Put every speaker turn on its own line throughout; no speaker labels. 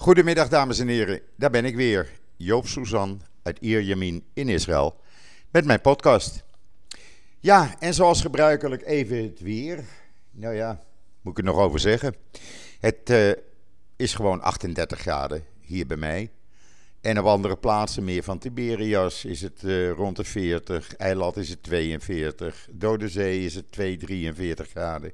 Goedemiddag dames en heren, daar ben ik weer, Joop Suzan uit Ierjemien in Israël, met mijn podcast. Ja, en zoals gebruikelijk even het weer. Nou ja, moet ik er nog over zeggen. Het uh, is gewoon 38 graden hier bij mij. En op andere plaatsen, meer van Tiberias, is het uh, rond de 40. Eilat is het 42. Dode Zee is het 2, 43 graden.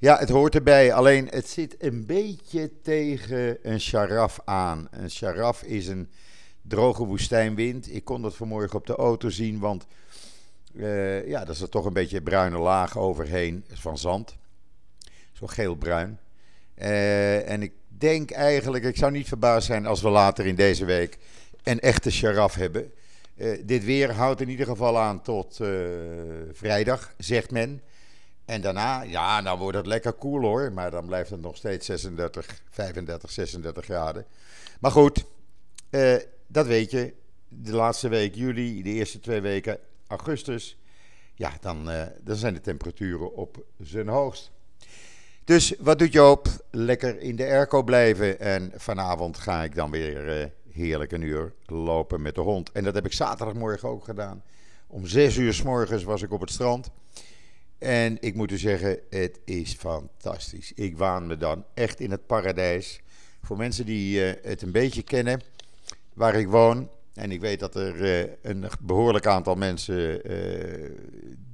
Ja, het hoort erbij. Alleen het zit een beetje tegen een sharaf aan. Een sharaf is een droge woestijnwind. Ik kon dat vanmorgen op de auto zien, want uh, ja, daar zit toch een beetje bruine laag overheen van zand. Zo geel-bruin. Uh, en ik denk eigenlijk, ik zou niet verbaasd zijn als we later in deze week een echte sharaf hebben. Uh, dit weer houdt in ieder geval aan tot vrijdag, zegt men. En daarna, ja, dan wordt het lekker koel hoor. Maar dan blijft het nog steeds 36, 35, 36 graden. Maar goed, uh, dat weet je. De laatste week juli, de eerste twee weken augustus. Ja, dan, uh, dan zijn de temperaturen op zijn hoogst. Dus wat doet Joop? Lekker in de airco blijven. En vanavond ga ik dan weer uh, heerlijk een uur lopen met de hond. En dat heb ik zaterdagmorgen ook gedaan. Om 6 uur s morgens was ik op het strand. En ik moet u zeggen, het is fantastisch. Ik waan me dan echt in het paradijs. Voor mensen die uh, het een beetje kennen, waar ik woon. En ik weet dat er uh, een behoorlijk aantal mensen uh,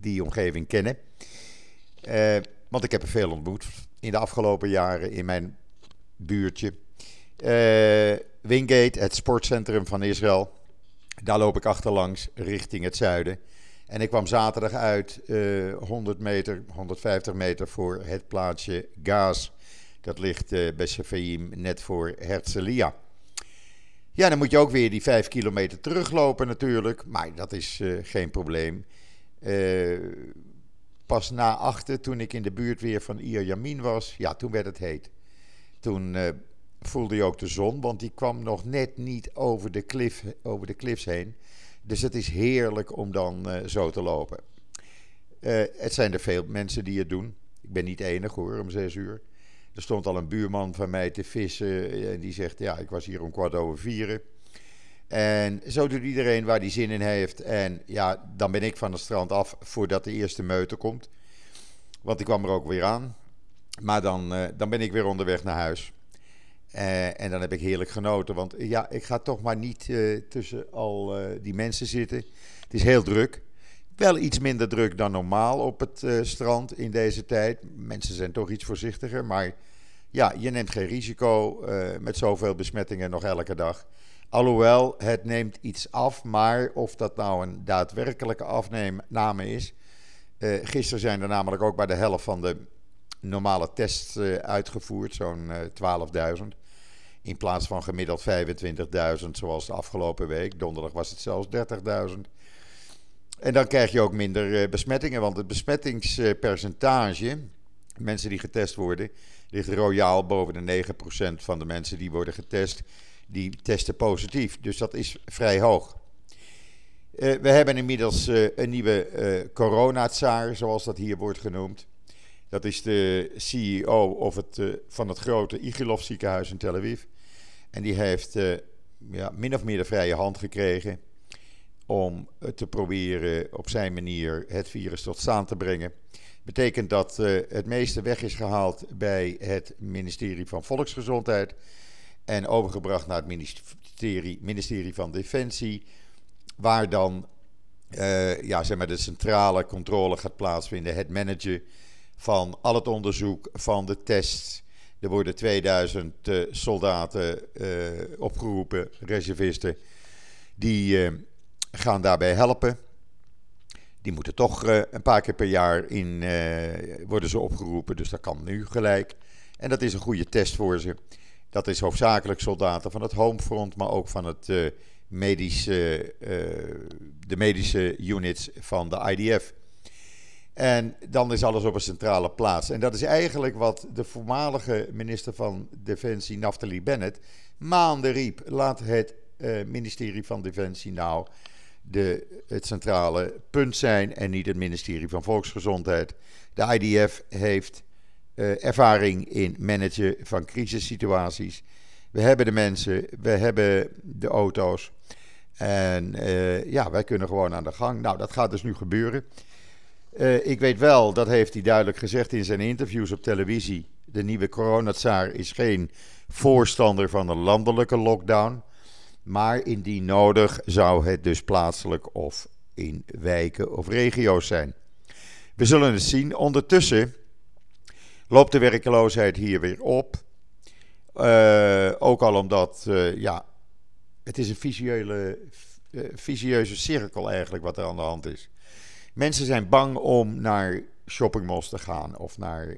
die omgeving kennen. want ik heb er veel ontmoet in de afgelopen jaren in mijn buurtje. Wingate, het sportcentrum van Israël. Daar loop ik achterlangs richting het zuiden. En ik kwam zaterdag uit uh, 100 meter, 150 meter voor het plaatsje Gaas. Dat ligt uh, bij Sefaim net voor Herzliya. Ja, dan moet je ook weer die 5 kilometer teruglopen natuurlijk. Maar dat is uh, geen probleem. Pas na achter, toen ik in de buurt weer van Ier was, ja, toen werd het heet. Toen voelde je ook de zon, want die kwam nog net niet over de, klif, over de cliffs heen. Dus het is heerlijk om dan uh, zo te lopen. Uh, het zijn er veel mensen die het doen. Ik ben niet enig hoor, om zes uur. Er stond al een buurman van mij te vissen. Eh, en die zegt: Ja, ik was hier om kwart over vieren. En zo doet iedereen waar die zin in heeft. En ja, dan ben ik van het strand af voordat de eerste meute komt. Want ik kwam er ook weer aan. Maar dan, dan ben ik weer onderweg naar huis. Uh, en dan heb ik heerlijk genoten. Want ja, ik ga toch maar niet uh, tussen al die mensen zitten. Het is heel druk. Wel iets minder druk dan normaal op het strand in deze tijd. Mensen zijn toch iets voorzichtiger. Maar ja, je neemt geen risico met zoveel besmettingen nog elke dag. Alhoewel, het neemt iets af. Maar of dat nou een daadwerkelijke afname is. gisteren zijn er namelijk ook bij de helft van de normale tests uitgevoerd. Zo'n 12.000. In plaats van gemiddeld 25.000 zoals de afgelopen week. Donderdag was het zelfs 30.000. En dan krijg je ook minder uh, besmettingen. Want het besmettingspercentage, mensen die getest worden, ligt royaal boven de 9% van de mensen die worden getest. Die testen positief. Dus dat is vrij hoog. We hebben inmiddels een nieuwe coronatsaar, zoals dat hier wordt genoemd. Dat is de CEO of het, van het grote Igilov ziekenhuis in Tel Aviv. En die heeft uh, ja, min of meer de vrije hand gekregen om te proberen op zijn manier het virus tot staan te brengen. Betekent dat het meeste weg is gehaald bij het ministerie van Volksgezondheid en overgebracht naar het ministerie, ministerie van Defensie, waar dan ja, zeg maar de centrale controle gaat plaatsvinden, het managen van al het onderzoek, van de tests er worden 2000 uh, soldaten uh, opgeroepen, reservisten, die uh, gaan daarbij helpen. Die moeten toch een paar keer per jaar in, worden ze opgeroepen, dus dat kan nu gelijk. En dat is een goede test voor ze. Dat is hoofdzakelijk soldaten van het Homefront, maar ook van het, medische, de medische units van de IDF. En dan is alles op een centrale plaats. En dat is eigenlijk wat de voormalige minister van Defensie, Naftali Bennett, maanden riep. Laat het uh, ministerie van Defensie nou de, het centrale punt zijn en niet het ministerie van Volksgezondheid. De IDF heeft uh, ervaring in managen van crisissituaties. We hebben de mensen, we hebben de auto's. En uh, ja, wij kunnen gewoon aan de gang. Nou, dat gaat dus nu gebeuren. Uh, ik weet wel, dat heeft hij duidelijk gezegd in zijn interviews op televisie. De nieuwe coronatsaar is geen voorstander van een landelijke lockdown. Maar indien nodig zou het dus plaatselijk of in wijken of regio's zijn. We zullen het zien. Ondertussen loopt de werkloosheid hier weer op. Uh, ook al omdat, uh, ja, het is een visuele, uh, vicieuze cirkel eigenlijk wat er aan de hand is. Mensen zijn bang om naar shoppingmalls te gaan of naar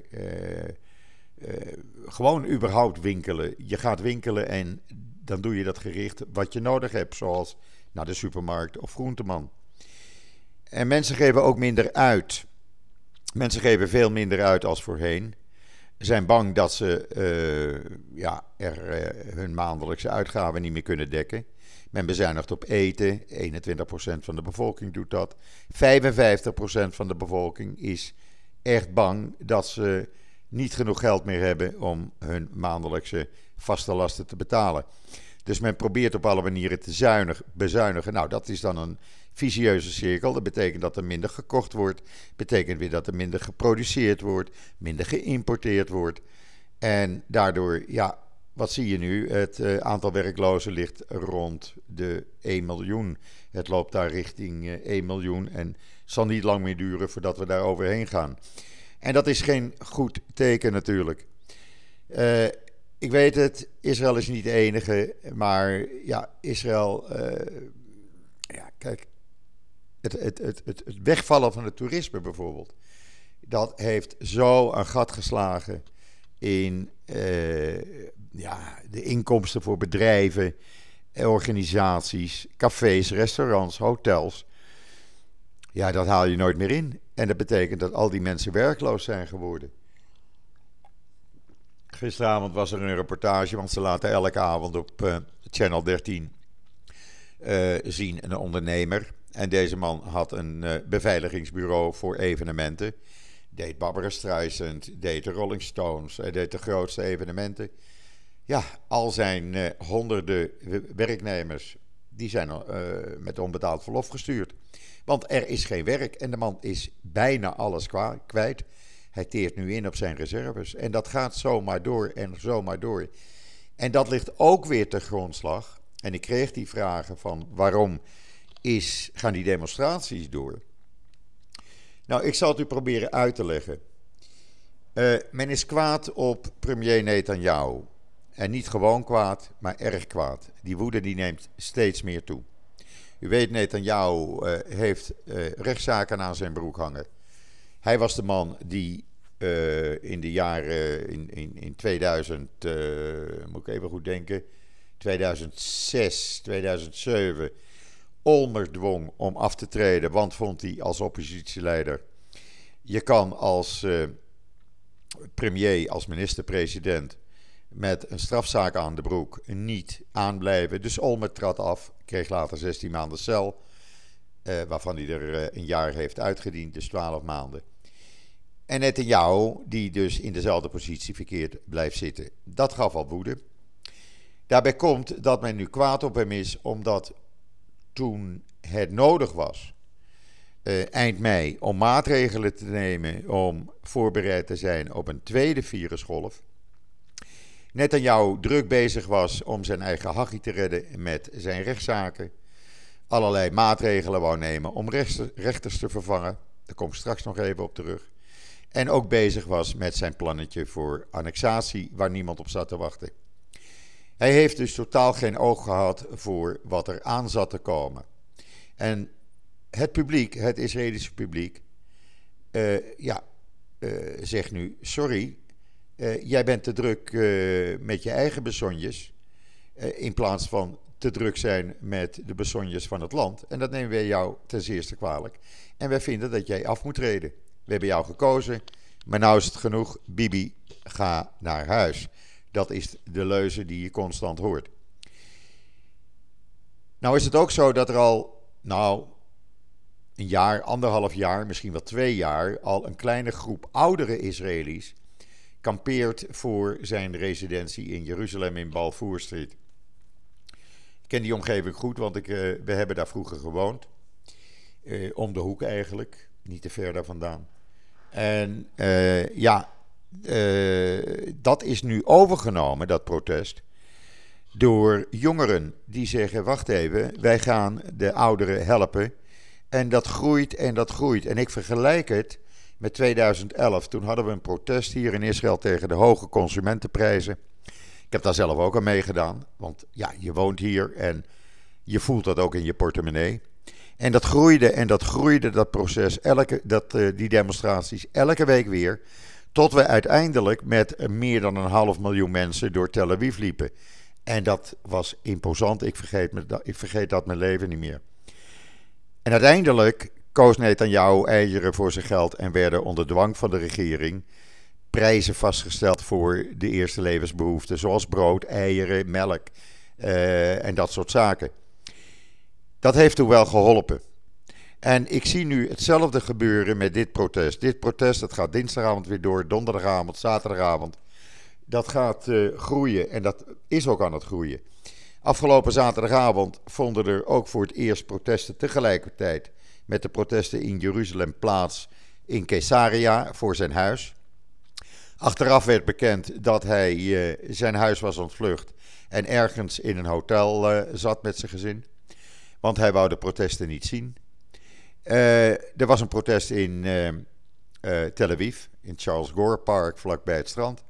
gewoon überhaupt winkelen. Je gaat winkelen en dan doe je dat gericht wat je nodig hebt, zoals naar de supermarkt of groenteman. En mensen geven ook minder uit. Mensen geven veel minder uit als voorheen. Zijn bang dat ze uh, ja, er, hun maandelijkse uitgaven niet meer kunnen dekken. Men bezuinigt op eten. 21% van de bevolking doet dat. 55% van de bevolking is echt bang dat ze niet genoeg geld meer hebben om hun maandelijkse vaste lasten te betalen. Dus men probeert op alle manieren te zuinig, bezuinigen. Nou, dat is dan een vicieuze cirkel. Dat betekent dat er minder gekocht wordt. Betekent weer dat er minder geproduceerd wordt, minder geïmporteerd wordt. En daardoor, ja, wat zie je nu? Het uh, aantal werklozen ligt rond de 1 miljoen. Het loopt daar richting uh, 1 miljoen en zal niet lang meer duren voordat we daar overheen gaan. En dat is geen goed teken natuurlijk. Uh, ik weet het, Israël is niet de enige, maar ja, Israël, ja, kijk, het, het, het, het, wegvallen van het toerisme bijvoorbeeld. Dat heeft zo een gat geslagen in ja, de inkomsten voor bedrijven, organisaties, cafés, restaurants, hotels. Ja, dat haal je nooit meer in. En dat betekent dat al die mensen werkloos zijn geworden. Gisteravond was er een reportage, want ze laten elke avond op uh, Channel 13 uh, zien een ondernemer en deze man had een uh, beveiligingsbureau voor evenementen. Deed Barbara Streisand, deed de Rolling Stones, deed de grootste evenementen. Ja, al zijn uh, honderden werknemers, die zijn uh, met onbetaald verlof gestuurd. Want er is geen werk en de man is bijna alles kwijt. Hij teert nu in op zijn reserves. En dat gaat zomaar door en zomaar door. En dat ligt ook weer te grondslag. En ik kreeg die vragen van waarom is, gaan die demonstraties door. Nou, ik zal het u proberen uit te leggen. Uh, men is kwaad op premier Netanyahu. En niet gewoon kwaad, maar erg kwaad. Die woede die neemt steeds meer toe. U weet, Netanyahu uh, heeft uh, rechtszaken aan zijn broek hangen. Hij was de man die in de jaren in, in, in 2000, moet ik even goed denken, 2006, 2007 Olmer dwong om af te treden, want vond hij als oppositieleider: je kan als premier, als minister-president met een strafzaak aan de broek niet aanblijven. Dus Olmer trad af, kreeg later 16 maanden cel, uh, waarvan hij er uh, een jaar heeft uitgediend, dus 12 maanden. En Netanyahu, die dus in dezelfde positie verkeerd blijft zitten. Dat gaf al woede. Daarbij komt dat men nu kwaad op hem is, omdat toen het nodig was, uh, eind mei, om maatregelen te nemen om voorbereid te zijn op een tweede virusgolf. Jou druk bezig was om zijn eigen hachie te redden met zijn rechtszaken. Allerlei maatregelen wou nemen om rechters te vervangen. Daar kom ik straks nog even op terug. En ook bezig was met zijn plannetje voor annexatie, waar niemand op zat te wachten. Hij heeft dus totaal geen oog gehad voor wat er aan zat te komen. En het publiek, het Israëlische publiek, uh, ja, uh, zegt nu: sorry, jij bent te druk met je eigen besonjes. in plaats van te druk zijn met de besonjes van het land. En dat nemen wij jou ten zeerste kwalijk. En wij vinden dat jij af moet treden. We hebben jou gekozen, maar nou is het genoeg. Bibi, ga naar huis. Dat is de leuze die je constant hoort. Nou is het ook zo dat er al, nou, een jaar, anderhalf jaar, misschien wel twee jaar, al een kleine groep oudere Israëli's kampeert voor zijn residentie in Jeruzalem in Balfour Street. Ik ken die omgeving goed, want ik, we hebben daar vroeger gewoond. om de hoek eigenlijk, niet te ver daar vandaan. En ja, dat is nu overgenomen, dat protest door jongeren die zeggen: wacht even, wij gaan de ouderen helpen. En dat groeit en dat groeit. En ik vergelijk het met 2011. Toen hadden we een protest hier in Israël tegen de hoge consumentenprijzen. Ik heb daar zelf ook aan meegedaan. Want ja, je woont hier en je voelt dat ook in je portemonnee. En dat groeide en dat groeide, dat proces, elke, dat, uh, die demonstraties, elke week weer. Tot we uiteindelijk met meer dan een half miljoen mensen door Tel Aviv liepen. En dat was imposant. Ik vergeet, me, ik vergeet dat mijn leven niet meer. En uiteindelijk koos Netanyahu eieren voor zijn geld en werden onder dwang van de regering prijzen vastgesteld voor de eerste levensbehoeften, zoals brood, eieren, melk uh, en dat soort zaken. Dat heeft toen wel geholpen. En ik zie nu hetzelfde gebeuren met dit protest. Dit protest dat gaat dinsdagavond weer door, donderdagavond, zaterdagavond dat gaat uh, groeien en dat is ook aan het groeien. Afgelopen zaterdagavond vonden er ook voor het eerst protesten tegelijkertijd met de protesten in Jeruzalem plaats in Caesarea voor zijn huis. Achteraf werd bekend dat hij uh, zijn huis was ontvlucht en ergens in een hotel uh, zat met zijn gezin. Want hij wou de protesten niet zien. er was een protest in Tel Aviv, in Charles Gore Park, vlakbij het strand.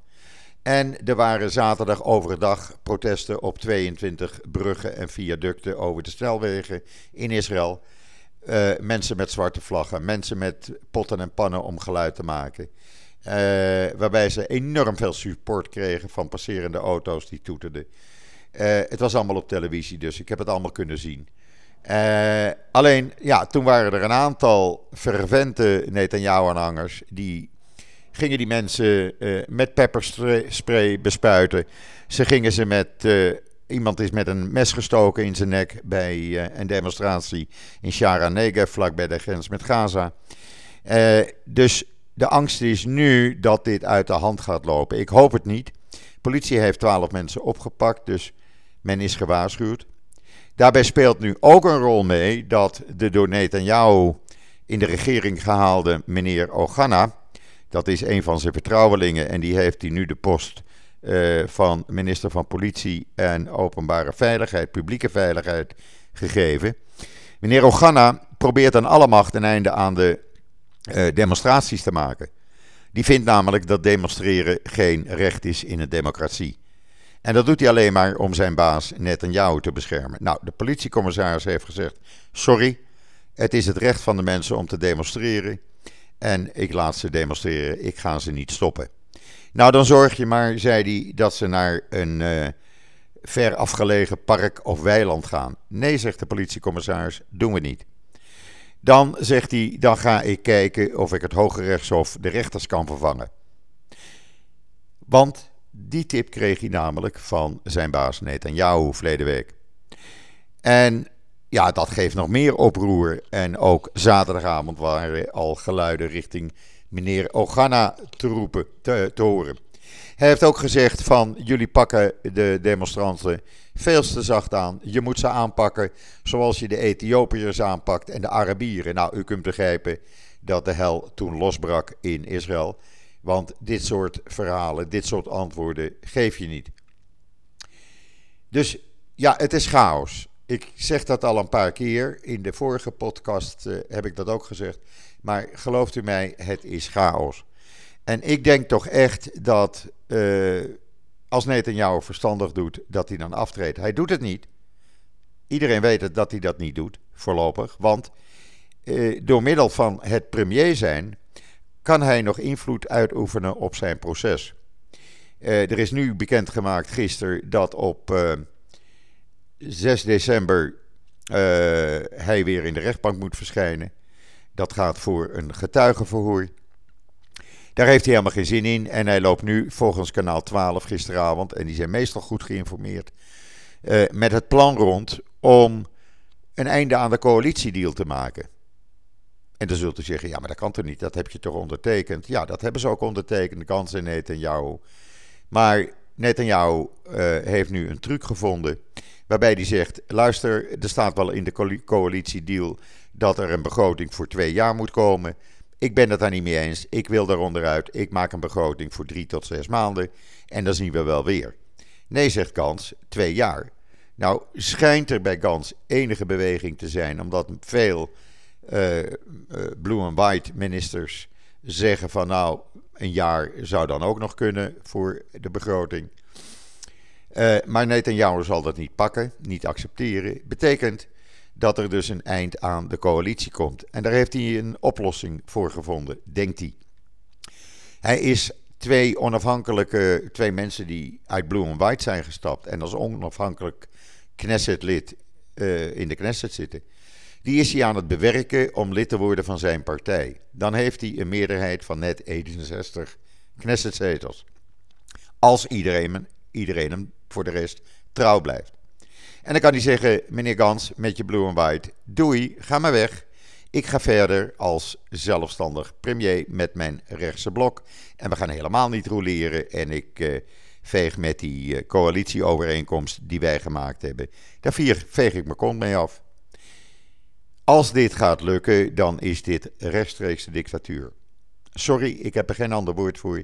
En er waren zaterdag overdag protesten op 22 bruggen en viaducten over de snelwegen in Israël. Uh, mensen met zwarte vlaggen, mensen met potten en pannen om geluid te maken. Uh, waarbij ze enorm veel support kregen van passerende auto's die toeterden. Uh, het was allemaal op televisie, dus ik heb het allemaal kunnen zien. alleen, ja, toen waren er een aantal fervente Netanyahu-aanhangers die gingen die mensen met pepperspray bespuiten. Ze gingen ze met. Iemand is met een mes gestoken in zijn nek bij uh, een demonstratie in Shara Negev, vlak bij de grens met Gaza. dus de angst is nu dat dit uit de hand gaat lopen. Ik hoop het niet. politie heeft twaalf mensen opgepakt, dus men is gewaarschuwd. Daarbij speelt nu ook een rol mee dat de door Netanyahu in de regering gehaalde meneer Ogana dat is een van zijn vertrouwelingen en die heeft hij nu de post uh, van minister van Politie en Openbare Veiligheid, Publieke Veiligheid gegeven. Meneer Ogana probeert aan alle macht een einde aan de uh, demonstraties te maken. Die vindt namelijk dat demonstreren geen recht is in een democratie. En dat doet hij alleen maar om zijn baas Netanyahu te beschermen. Nou, de politiecommissaris heeft gezegd: sorry, het is het recht van de mensen om te demonstreren. En ik laat ze demonstreren, ik ga ze niet stoppen. Nou, dan zorg je maar, zei hij, dat ze naar een uh, ver afgelegen park of weiland gaan. Nee, zegt de politiecommissaris, doen we niet. Dan zegt hij, dan ga ik kijken of ik het Hoge Rechtshof de rechters kan vervangen. Want die tip kreeg hij namelijk van zijn baas Netanyahu verleden week. En ja, dat geeft nog meer oproer. En ook zaterdagavond waren al geluiden richting meneer Ogana te roepen, te, horen. Hij heeft ook gezegd van jullie pakken de demonstranten veel te zacht aan. Je moet ze aanpakken zoals je de Ethiopiërs aanpakt en de Arabieren. Nou, u kunt begrijpen dat de hel toen losbrak in Israël. Want dit soort verhalen, dit soort antwoorden geef je niet. Dus ja, het is chaos. Ik zeg dat al een paar keer. In de vorige podcast uh, heb ik dat ook gezegd. Maar gelooft u mij, het is chaos. En ik denk toch echt dat uh, als Netanyahu verstandig doet, dat hij dan aftreedt. Hij doet het niet. Iedereen weet het dat hij dat niet doet, voorlopig. Want uh, door middel van het premier zijn, kan hij nog invloed uitoefenen op zijn proces. er is nu bekendgemaakt gisteren dat op 6 december hij weer in de rechtbank moet verschijnen. Dat gaat voor een getuigenverhoor. Daar heeft hij helemaal geen zin in. En hij loopt nu volgens kanaal 12 gisteravond, en die zijn meestal goed geïnformeerd, uh, met het plan rond om een einde aan de coalitiedeal te maken. En dan zult u zeggen, ja, maar dat kan toch niet? Dat heb je toch ondertekend? Ja, dat hebben ze ook ondertekend, Gans en Netanyahu. Maar Netanyahu uh, heeft nu een truc gevonden waarbij hij zegt, luister, er staat wel in de coalitiedeal dat er een begroting voor twee jaar moet komen. Ik ben het daar niet mee eens. Ik wil daaronderuit. Ik maak een begroting voor drie tot zes maanden. En dan zien we wel weer. Nee, zegt Gans, twee jaar. Nou, schijnt er bij Gans enige beweging te zijn, omdat veel uh, blue and white ministers zeggen van nou, een jaar zou dan ook nog kunnen voor de begroting. Uh, maar Netanyahu zal dat niet pakken, niet accepteren. Betekent dat er dus een eind aan de coalitie komt. En daar heeft hij een oplossing voor gevonden, denkt hij. Hij is twee onafhankelijke, twee mensen die uit Blue and White zijn gestapt en als onafhankelijk Knesset-lid uh, in de Knesset zitten. Die is hij aan het bewerken om lid te worden van zijn partij. Dan heeft hij een meerderheid van net 61 Knesset-zetels. Als iedereen, iedereen hem voor de rest trouw blijft. En dan kan hij zeggen, meneer Gans, met je blue and white, doei, ga maar weg. Ik ga verder als zelfstandig premier met mijn rechtse blok. En we gaan helemaal niet roleren. En ik uh, veeg met die uh, coalitieovereenkomst die wij gemaakt hebben. Daar veeg ik mijn kont mee af. Als dit gaat lukken, dan is dit rechtstreekse dictatuur. Sorry, ik heb er geen ander woord voor.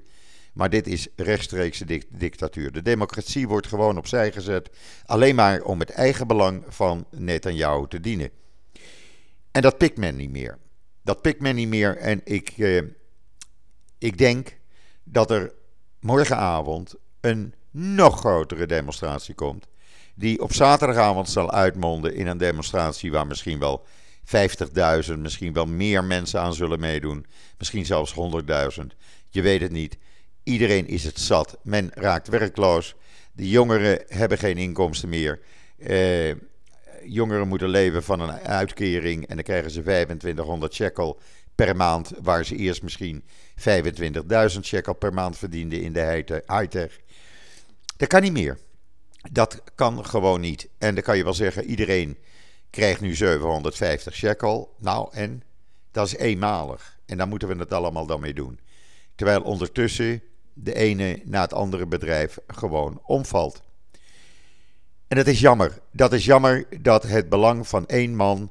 Maar dit is rechtstreekse dictatuur. De democratie wordt gewoon opzij gezet. Alleen maar om het eigen belang van Netanyahu te dienen. En dat pikt men niet meer. Dat pikt men niet meer. En ik, eh, ik denk dat er morgenavond een nog grotere demonstratie komt. Die op zaterdagavond zal uitmonden in een demonstratie waar misschien wel 50.000, misschien wel meer mensen aan zullen meedoen. Misschien zelfs 100.000. Je weet het niet. Iedereen is het zat. Men raakt werkloos. De jongeren hebben geen inkomsten meer. Eh, jongeren moeten leven van een uitkering en dan krijgen ze 2500 shekel per maand, waar ze eerst misschien 25.000 shekel per maand verdienden in de high-tech. Dat kan niet meer. Dat kan gewoon niet. En dan kan je wel zeggen, iedereen krijgt nu 750 shekel. Nou, en dat is eenmalig. En daar moeten we het allemaal dan mee doen. Terwijl ondertussen de ene na het andere bedrijf gewoon omvalt. En dat is jammer. Dat is jammer dat het belang van één man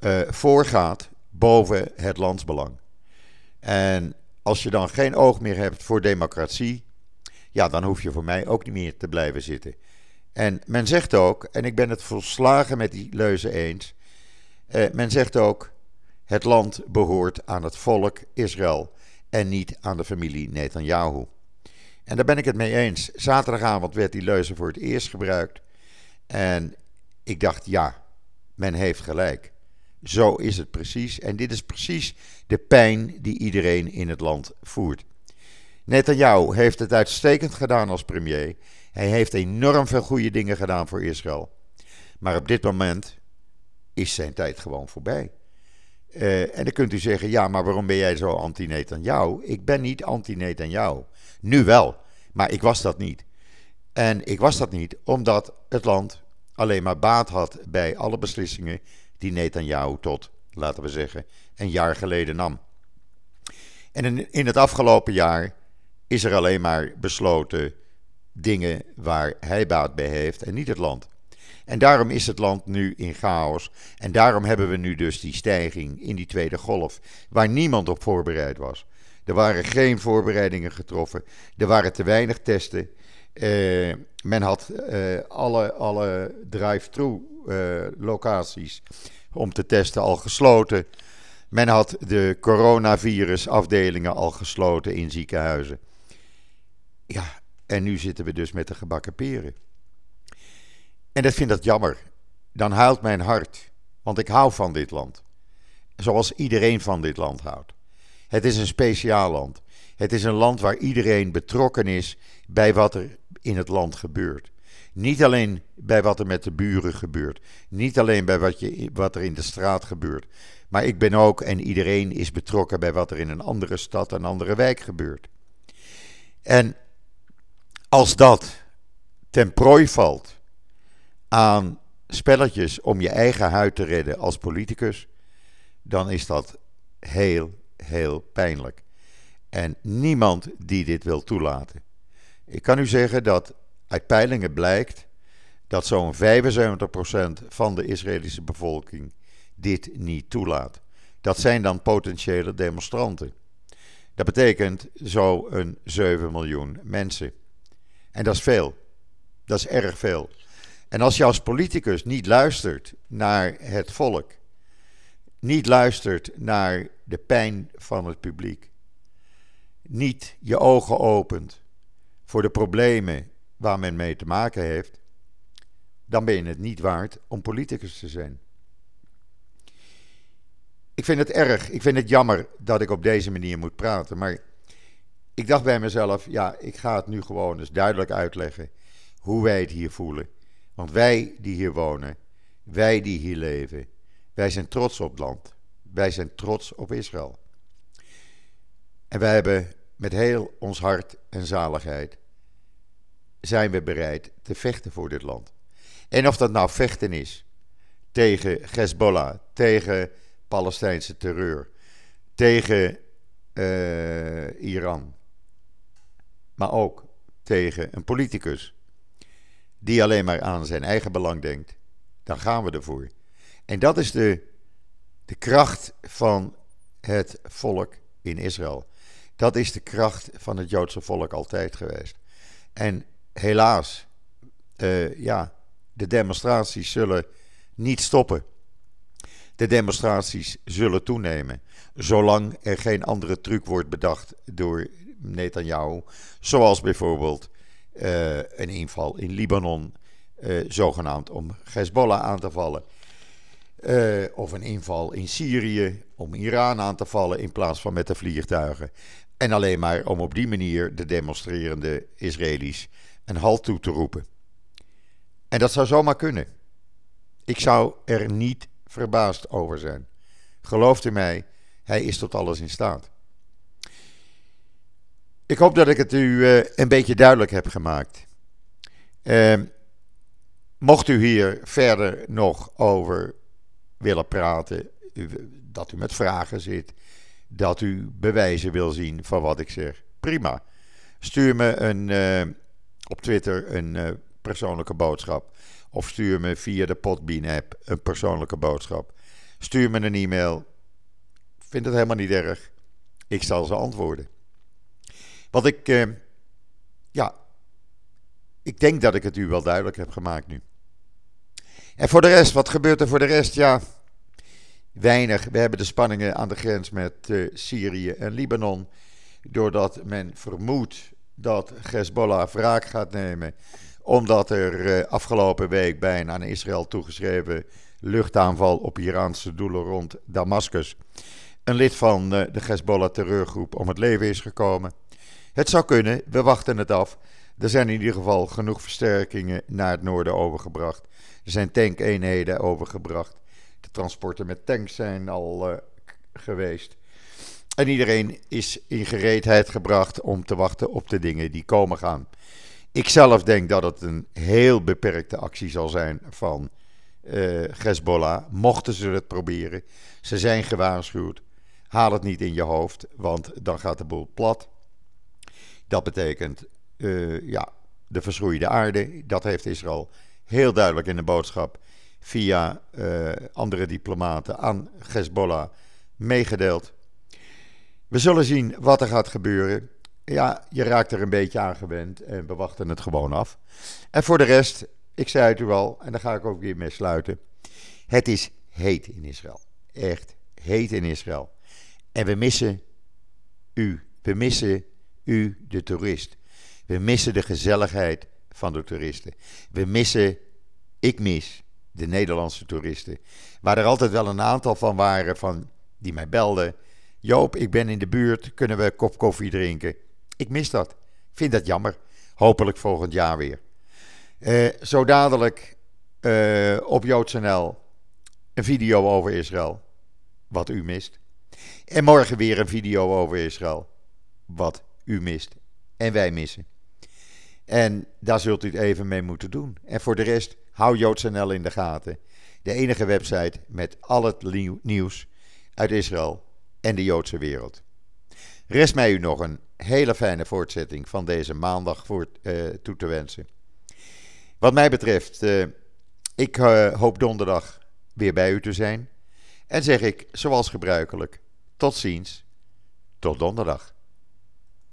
uh, voorgaat boven het landsbelang. En als je dan geen oog meer hebt voor democratie, ja, dan hoef je voor mij ook niet meer te blijven zitten. En men zegt ook, en ik ben het volslagen met die leuze eens, uh, men zegt ook, het land behoort aan het volk Israël en niet aan de familie Netanyahu. En daar ben ik het mee eens. Zaterdagavond werd die leuze voor het eerst gebruikt. En ik dacht, ja, men heeft gelijk. Zo is het precies. En dit is precies de pijn die iedereen in het land voert. Netanyahu heeft het uitstekend gedaan als premier. Hij heeft enorm veel goede dingen gedaan voor Israël. Maar op dit moment is zijn tijd gewoon voorbij. Uh, en dan kunt u zeggen, ja, maar waarom ben jij zo anti-Netanyahu? Ik ben niet anti-Netanyahu. Nu wel, maar ik was dat niet. En ik was dat niet omdat het land alleen maar baat had bij alle beslissingen die Netanyahu tot, laten we zeggen, een jaar geleden nam. En in het afgelopen jaar is er alleen maar besloten dingen waar hij baat bij heeft en niet het land. En daarom is het land nu in chaos. En daarom hebben we nu dus die stijging in die tweede golf, waar niemand op voorbereid was. Er waren geen voorbereidingen getroffen. Er waren te weinig testen. Uh, men had uh, alle, alle drive-thru uh, locaties om te testen al gesloten. Men had de coronavirusafdelingen al gesloten in ziekenhuizen. Ja, en nu zitten we dus met de gebakken peren. En dat vind ik jammer. Dan huilt mijn hart. Want ik hou van dit land. Zoals iedereen van dit land houdt. Het is een speciaal land. Het is een land waar iedereen betrokken is bij wat er in het land gebeurt. Niet alleen bij wat er met de buren gebeurt. Niet alleen bij wat, je, wat er in de straat gebeurt. Maar ik ben ook en iedereen is betrokken bij wat er in een andere stad, een andere wijk gebeurt. En als dat ten prooi valt aan spelletjes om je eigen huid te redden als politicus, dan is dat heel, heel pijnlijk. En niemand die dit wil toelaten. Ik kan u zeggen dat uit peilingen blijkt dat zo'n 75% van de Israëlische bevolking dit niet toelaat. Dat zijn dan potentiële demonstranten. Dat betekent zo'n 7 miljoen mensen. En dat is veel. Dat is erg veel. En als je als politicus niet luistert naar het volk, niet luistert naar de pijn van het publiek, niet je ogen opent voor de problemen waar men mee te maken heeft, dan ben je het niet waard om politicus te zijn. Ik vind het erg, ik vind het jammer dat ik op deze manier moet praten, maar ik dacht bij mezelf, ja, ik ga het nu gewoon eens duidelijk uitleggen hoe wij het hier voelen. Want wij die hier wonen, wij die hier leven, wij zijn trots op het land. Wij zijn trots op Israël. En wij hebben met heel ons hart en zaligheid zijn we bereid te vechten voor dit land. En of dat nou vechten is tegen Hezbollah, tegen Palestijnse terreur, tegen uh, Iran, maar ook tegen een politicus die alleen maar aan zijn eigen belang denkt, dan gaan we ervoor. En dat is de, de kracht van het volk in Israël. Dat is de kracht van het Joodse volk altijd geweest. En helaas, uh, ja, de demonstraties zullen niet stoppen. De demonstraties zullen toenemen, zolang er geen andere truc wordt bedacht door Netanyahu, zoals bijvoorbeeld uh, een inval in Libanon, uh, zogenaamd om Hezbollah aan te vallen. Uh, of een inval in Syrië om Iran aan te vallen in plaats van met de vliegtuigen. En alleen maar om op die manier de demonstrerende Israëli's een halt toe te roepen. En dat zou zomaar kunnen. Ik zou er niet verbaasd over zijn. Gelooft u mij, hij is tot alles in staat. Ik hoop dat ik het u uh, een beetje duidelijk heb gemaakt. Uh, mocht u hier verder nog over willen praten, dat u met vragen zit, dat u bewijzen wil zien van wat ik zeg, prima. Stuur me een, uh, op Twitter een persoonlijke boodschap. Of stuur me via de Podbean-app een persoonlijke boodschap. Stuur me een e-mail. Vind het helemaal niet erg. Ik zal ze antwoorden. Wat ik, uh, ja, ik denk dat ik het u wel duidelijk heb gemaakt nu. En voor de rest, wat gebeurt er voor de rest? Ja, weinig. We hebben de spanningen aan de grens met uh, Syrië en Libanon. Doordat men vermoedt dat Hezbollah wraak gaat nemen. Omdat er uh, afgelopen week bij een aan Israël toegeschreven luchtaanval op Iraanse doelen rond Damascus. Een lid van de Hezbollah terreurgroep om het leven is gekomen. Het zou kunnen, we wachten het af. Er zijn in ieder geval genoeg versterkingen naar het noorden overgebracht. Er zijn tankeenheden overgebracht. De transporten met tanks zijn al uh, geweest. En iedereen is in gereedheid gebracht om te wachten op de dingen die komen gaan. Ik zelf denk dat het een heel beperkte actie zal zijn van uh, Hezbollah. Mochten ze het proberen. Ze zijn gewaarschuwd. Haal het niet in je hoofd, want dan gaat de boel plat. Dat betekent uh, ja, de verschroeide aarde. Dat heeft Israël heel duidelijk in de boodschap via uh, andere diplomaten aan Hezbollah meegedeeld. We zullen zien wat er gaat gebeuren. Ja, je raakt er een beetje aan gewend en we wachten het gewoon af. En voor de rest, ik zei het u al, en daar ga ik ook weer mee sluiten. Het is heet in Israël. Echt heet in Israël. En we missen u. We missen u, de toerist. We missen de gezelligheid van de toeristen. We missen, ik mis, de Nederlandse toeristen. Waar er altijd wel een aantal van waren van, die mij belden. Joop, ik ben in de buurt, kunnen we een kop koffie drinken? Ik mis dat. Vind dat jammer. Hopelijk volgend jaar weer. Uh, zo dadelijk uh, op JoodsNL een video over Israël. Wat u mist. En morgen weer een video over Israël. Wat u mist en wij missen. En daar zult u het even mee moeten doen. En voor de rest, hou JoodsNL in de gaten. De enige website met al het nieuws uit Israël en de Joodse wereld. Rest mij u nog een hele fijne voortzetting van deze maandag voor, uh, toe te wensen. Wat mij betreft, uh, ik uh, hoop donderdag weer bij u te zijn. En zeg ik, zoals gebruikelijk, tot ziens, tot donderdag.